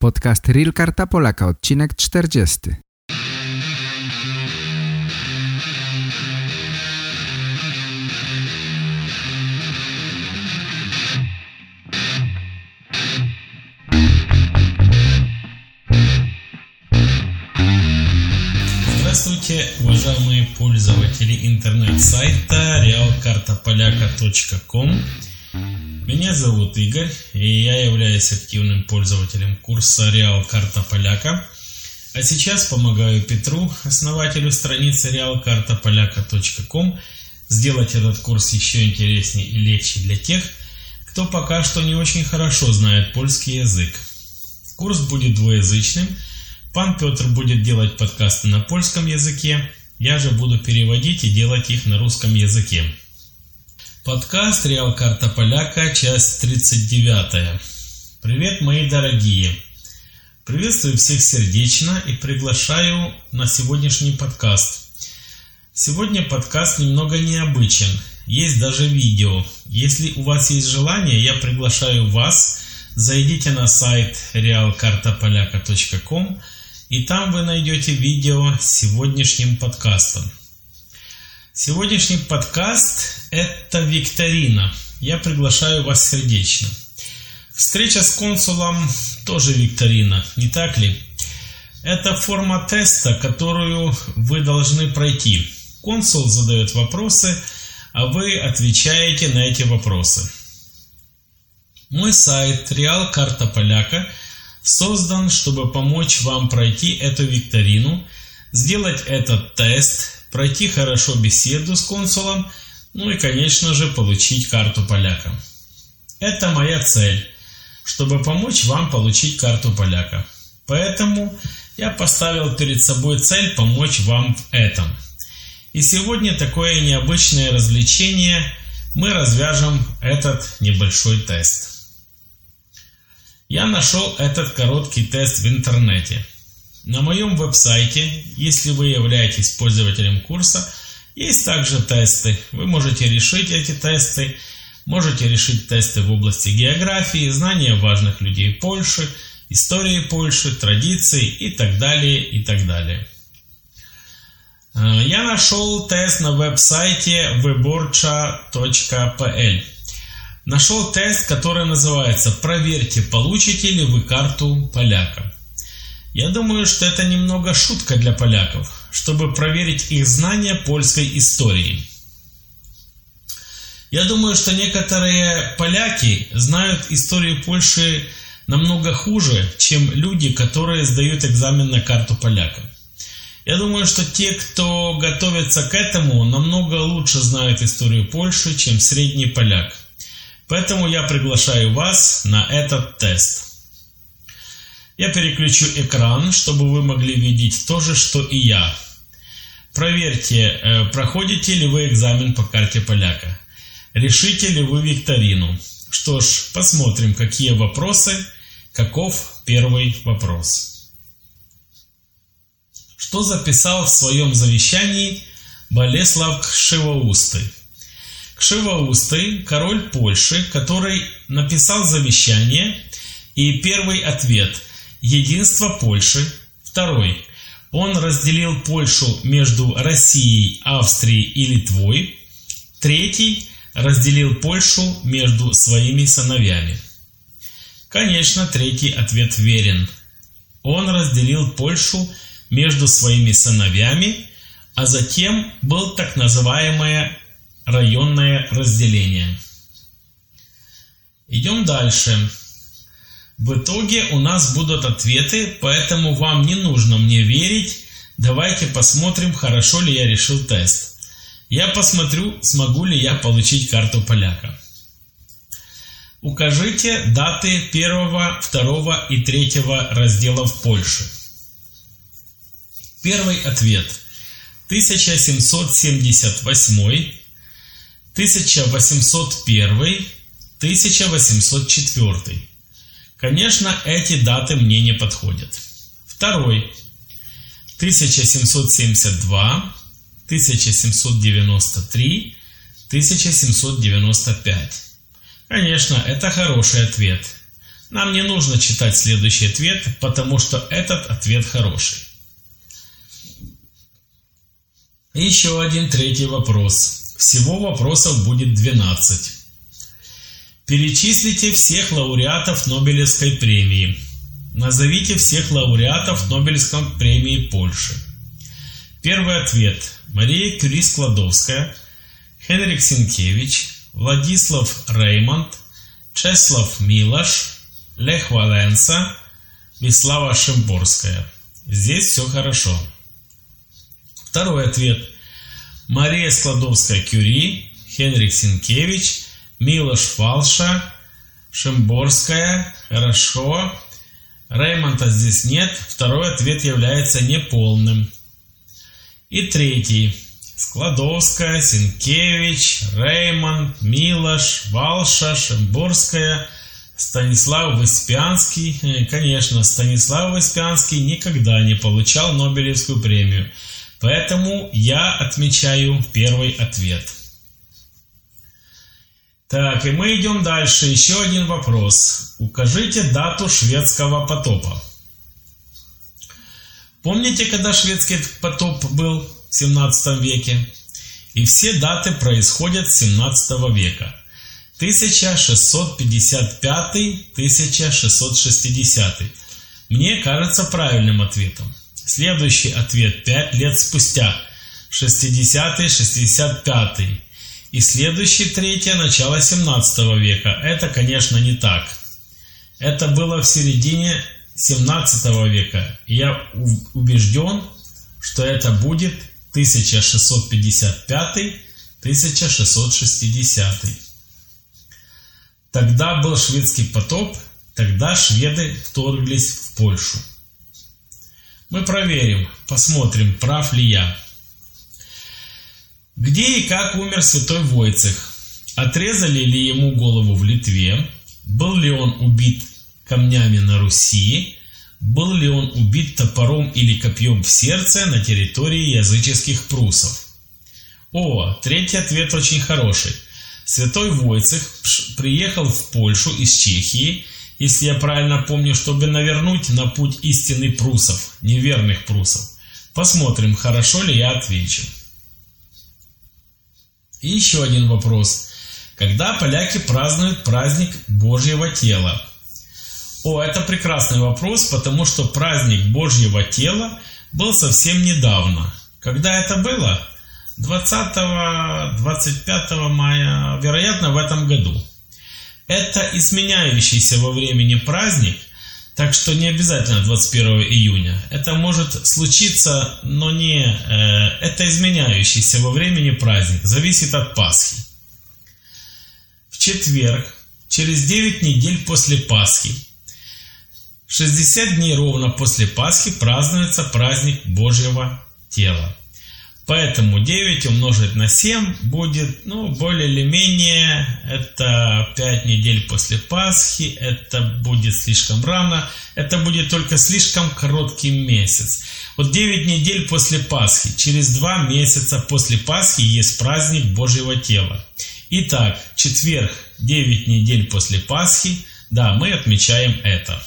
Podcast Real Karta Polaka, odcinek 40. Здравствуйте, уважаемые пользователи интернет-сайта realkartapolaka.com Меня зовут Игорь, и я являюсь активным пользователем курса Реал Карта Поляка. А сейчас помогаю Петру, основателю страницы realkartapolaka.com, сделать этот курс еще интереснее и легче для тех, кто пока что не очень хорошо знает польский язык. Курс будет двуязычным. Пан Петр будет делать подкасты на польском языке, я же буду переводить и делать их на русском языке. Подкаст «Реал Карта Поляка», часть 39. Привет, мои дорогие! Приветствую всех сердечно и приглашаю на сегодняшний подкаст. Сегодня подкаст немного необычен, есть даже видео. Если у вас есть желание, я приглашаю вас, зайдите на сайт realkartapolaka.com и там вы найдете видео с сегодняшним подкастом. Сегодняшний подкаст – это викторина. Я приглашаю вас сердечно. Встреча с консулом тоже викторина, не так ли? Это форма теста, которую вы должны пройти. Консул задает вопросы, а вы отвечаете на эти вопросы. Мой сайт Реал Карта Поляка создан, чтобы помочь вам пройти эту викторину, сделать этот тест – пройти хорошо беседу с консулом, ну и, конечно же, получить карту поляка. Это моя цель, чтобы помочь вам получить карту поляка. Поэтому я поставил перед собой цель помочь вам в этом. И сегодня такое необычное развлечение мы развяжем этот небольшой тест. Я нашел этот короткий тест в интернете – на моем веб-сайте, если вы являетесь пользователем курса, есть также тесты. Вы можете решить эти тесты, можете решить тесты в области географии, знания важных людей Польши, истории Польши, традиций и так далее, и так далее. Э, я нашел тест на веб-сайте wyborcza.pl. Нашел тест, который называется «Проверьте, получите ли вы карту поляка». Я думаю, что это немного шутка для поляков, чтобы проверить их знания польской истории. Я думаю, что некоторые поляки знают историю Польши намного хуже, чем люди, которые сдают экзамен на карту поляка. Я думаю, что те, кто готовится к этому, намного лучше знают историю Польши, чем средний поляк. Поэтому я приглашаю вас на этот тест. Я переключу экран, чтобы вы могли видеть то же, что и я. Проверьте, э, проходите ли вы экзамен по карте поляка. Решите ли вы викторину. Что ж, посмотрим, какие вопросы, каков первый вопрос. Что записал в своем завещании Болеслав Кшивоустый? Кшивоустый – король Польши, который написал завещание, и первый ответ – Единство Польши. Второй. Он разделил Польшу между Россией, Австрией и Литвой. Третий. Разделил Польшу между своими сыновьями. Конечно, третий ответ верен. Он разделил Польшу между своими сыновьями, а затем был так называемое районное разделение. Идем дальше. В итоге у нас будут ответы, поэтому вам не нужно мне верить. Давайте посмотрим, хорошо ли я решил тест. Я посмотрю, смогу ли я получить карту поляка. Укажите даты первого, второго и третьего разделов Польши. Первый ответ. 1778, 1801, 1804. Конечно, эти даты мне не подходят. Второй. 1772, 1793, 1795. Конечно, это хороший ответ. Нам не нужно читать следующий ответ, потому что этот ответ хороший. еще один третий вопрос. Всего вопросов будет 12. Перечислите всех лауреатов Нобелевской премии. Назовите всех лауреатов Нобелевской премии Польши. Первый ответ. Мария Кюри Складовская, Хенрик Синкевич, Владислав Реймонд, Чеслав Милаш, Лех Валенса, Вислава Шимборская. Здесь все хорошо. Второй ответ. Мария Складовская-Кюри, Хенрик Синкевич, Милош Фалша, Шимборская, хорошо. Реймонта здесь нет. Второй ответ является неполным. И третий. Складовская, Синкевич, Реймонд, Милош, Валша, Шимборская – Станислав Выспянский, э, конечно, Станислав Выспянский никогда не получал Нобелевскую премию, поэтому я отмечаю первый ответ. Так, и мы идем дальше. Еще один вопрос. Укажите дату шведского потопа. Помните, когда шведский потоп был в 17 веке? И все даты происходят с 17 века. 1655-1660. Мне кажется правильным ответом. Следующий ответ 5 лет спустя. 60-65. И следующий третье начало 17 века. Это, конечно, не так. Это было в середине 17 века. Я убежден, что это будет 1655-1660. Тогда был шведский потоп, тогда шведы вторглись в Польшу. Мы проверим, посмотрим, прав ли я. Где и как умер святой Войцех? Отрезали ли ему голову в Литве? Был ли он убит камнями на Руси? Был ли он убит топором или копьем в сердце на территории языческих прусов? О, третий ответ очень хороший – Святой Войцех приехал в Польшу из Чехии, если я правильно помню, чтобы навернуть на путь истины прусов, неверных прусов. Посмотрим, хорошо ли я отвечу. И еще один вопрос. Когда поляки празднуют праздник Божьего тела? О, это прекрасный вопрос, потому что праздник Божьего тела был совсем недавно. Когда это было? 20-25 мая, вероятно, в этом году. Это изменяющийся во времени праздник, так что не обязательно 21 июня. Это может случиться, но не... Э, это изменяющийся во времени праздник, зависит от Пасхи. В четверг, через 9 недель после Пасхи, 60 дней ровно после Пасхи празднуется праздник Божьего тела. Поэтому 9 умножить на 7 будет, ну, более или менее, это 5 недель после Пасхи, это будет слишком рано, это будет только слишком короткий месяц. Вот 9 недель после Пасхи, через 2 месяца после Пасхи есть праздник Божьего тела. Итак, четверг, 9 недель после Пасхи, да, мы отмечаем это.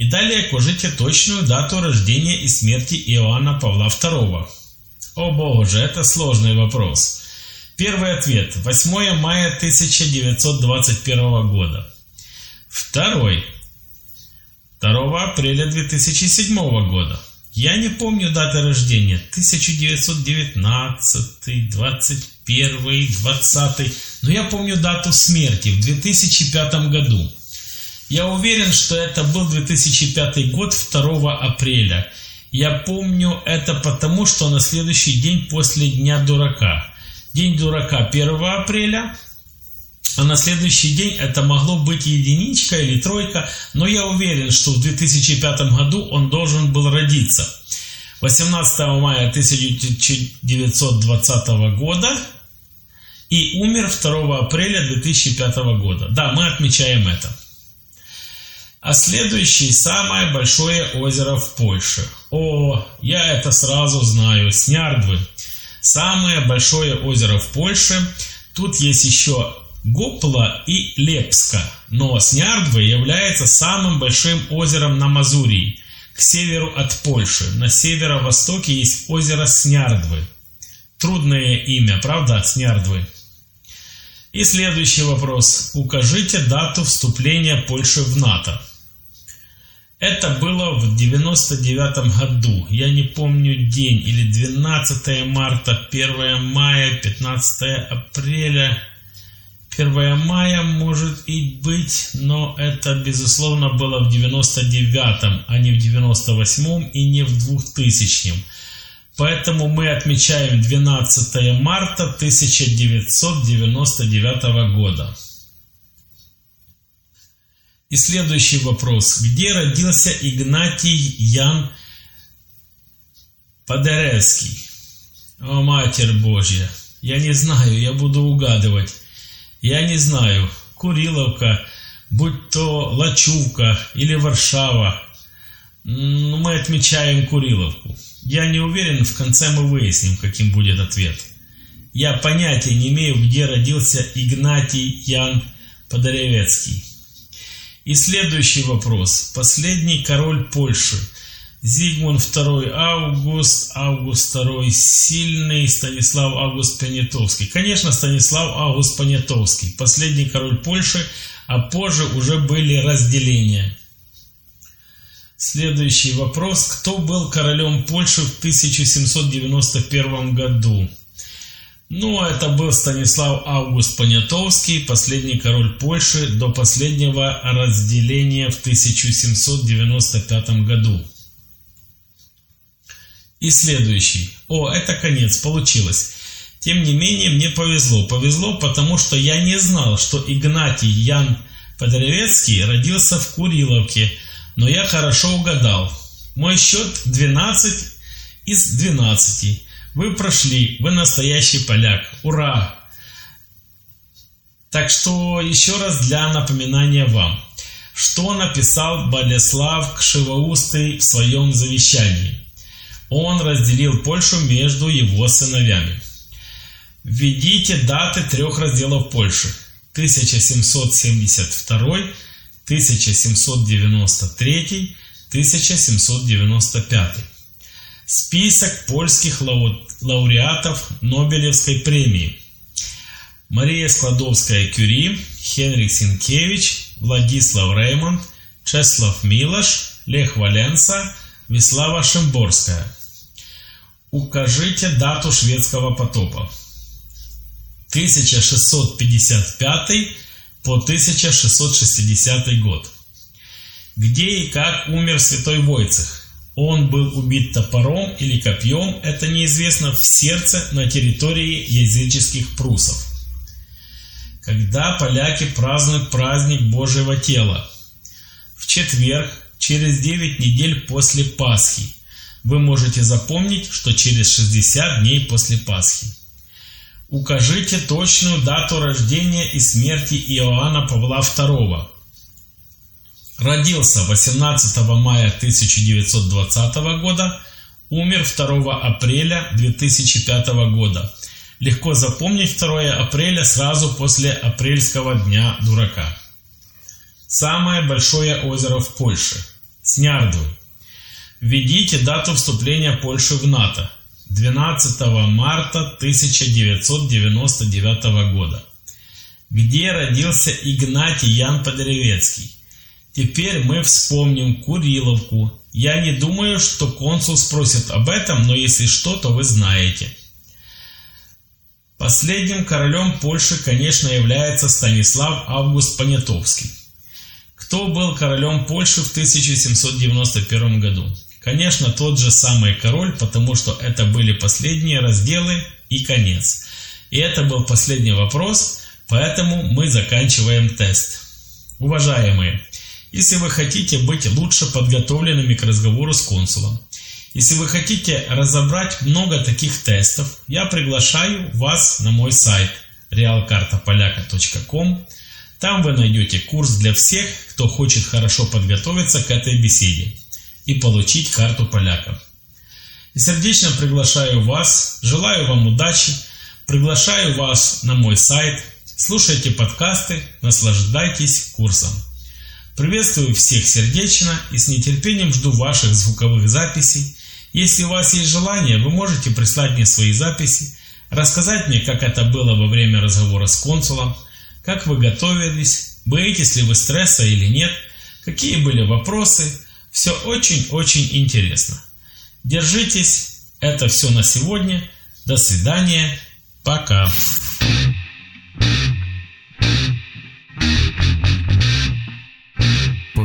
И далее укажите точную дату рождения и смерти Иоанна Павла II. О боже, это сложный вопрос. Первый ответ. 8 мая 1921 года. Второй. 2 апреля 2007 года. Я не помню даты рождения. 1919, 21, 20. Но я помню дату смерти в 2005 году. Я уверен, что это был 2005 год, 2 апреля. Я помню это потому, что на следующий день после Дня Дурака. День Дурака 1 апреля, а на следующий день это могло быть единичка или тройка, но я уверен, что в 2005 году он должен был родиться. 18 мая 1920 года и умер 2 апреля 2005 года. Да, мы отмечаем это. А следующий самое большое озеро в Польше. О, я это сразу знаю, Снярдвы. Самое большое озеро в Польше. Тут есть еще Гопла и Лепска, но Снярдвы является самым большим озером на Мазурии, к северу от Польши. На северо-востоке есть озеро Снярдвы. Трудное имя, правда, Снярдвы? И следующий вопрос. Укажите дату вступления Польши в НАТО. Это было в 99 году. Я не помню день. Или 12 марта, 1 мая, 15 апреля. 1 мая может и быть, но это, безусловно, было в 99-м, а не в 98-м и не в 2000-м. Поэтому мы отмечаем 12 марта 1999 года. И следующий вопрос. Где родился Игнатий Ян Подеревский? О, Матерь Божья! Я не знаю, я буду угадывать. Я не знаю. Куриловка, будь то Лачувка или Варшава. Мы отмечаем Куриловку. Я не уверен, в конце мы выясним, каким будет ответ. Я понятия не имею, где родился Игнатий Ян Подоревецкий. И следующий вопрос. Последний король Польши. Зигмунд II Август, Август II Сильный, Станислав Август Понятовский. Конечно, Станислав Август Понятовский. Последний король Польши, а позже уже были разделения. Следующий вопрос. Кто был королем Польши в 1791 году? Ну, это был Станислав Август Понятовский, последний король Польши до последнего разделения в 1795 году. И следующий. О, это конец, получилось. Тем не менее, мне повезло. Повезло, потому что я не знал, что Игнатий Ян Подоревецкий родился в Куриловке – но я хорошо угадал. Мой счет 12 из 12. Вы прошли, вы настоящий поляк. Ура! Так что еще раз для напоминания вам, что написал Болеслав Кшивоустый в своем завещании. Он разделил Польшу между его сыновьями. Введите даты трех разделов Польши. 1772 1793, 1795. Список польских лауреатов Нобелевской премии. Мария Складовская-Кюри, Хенрик Синкевич, Владислав Реймонд, Чеслав Милош, Лех Валенса, Вислава Шимборская. Укажите дату шведского потопа. 1655 по 1660 год. Где и как умер святой Войцех? Он был убит топором или копьем, это неизвестно, в сердце на территории языческих прусов. Когда поляки празднуют праздник Божьего тела? В четверг, через 9 недель после Пасхи. Вы можете запомнить, что через 60 дней после Пасхи. Укажите точную дату рождения и смерти Иоанна Павла II. Родился 18 мая 1920 года, умер 2 апреля 2005 года. Легко запомнить 2 апреля сразу после апрельского дня дурака. Самое большое озеро в Польше – Снярдвы. Введите дату вступления Польши в НАТО – 12 марта 1999 года, где родился Игнатий Ян Подеревецкий. Теперь мы вспомним Куриловку. Я не думаю, что консул спросит об этом, но если что, то вы знаете. Последним королем Польши, конечно, является Станислав Август Понятовский. Кто был королем Польши в 1791 году? Конечно, тот же самый король, потому что это были последние разделы и конец. И это был последний вопрос, поэтому мы заканчиваем тест. Уважаемые, если вы хотите быть лучше подготовленными к разговору с консулом, если вы хотите разобрать много таких тестов, я приглашаю вас на мой сайт realkartapolaka.com. Там вы найдете курс для всех, кто хочет хорошо подготовиться к этой беседе и получить карту поляка. И сердечно приглашаю вас, желаю вам удачи, приглашаю вас на мой сайт, Слушайте подкасты, наслаждайтесь курсом. Приветствую всех сердечно и с нетерпением жду ваших звуковых записей. Если у вас есть желание, вы можете прислать мне свои записи, рассказать мне, как это было во время разговора с консулом, как вы готовились, боитесь ли вы стресса или нет, какие были вопросы. Все очень-очень интересно. Держитесь. Это все на сегодня. До свидания. Пока. Po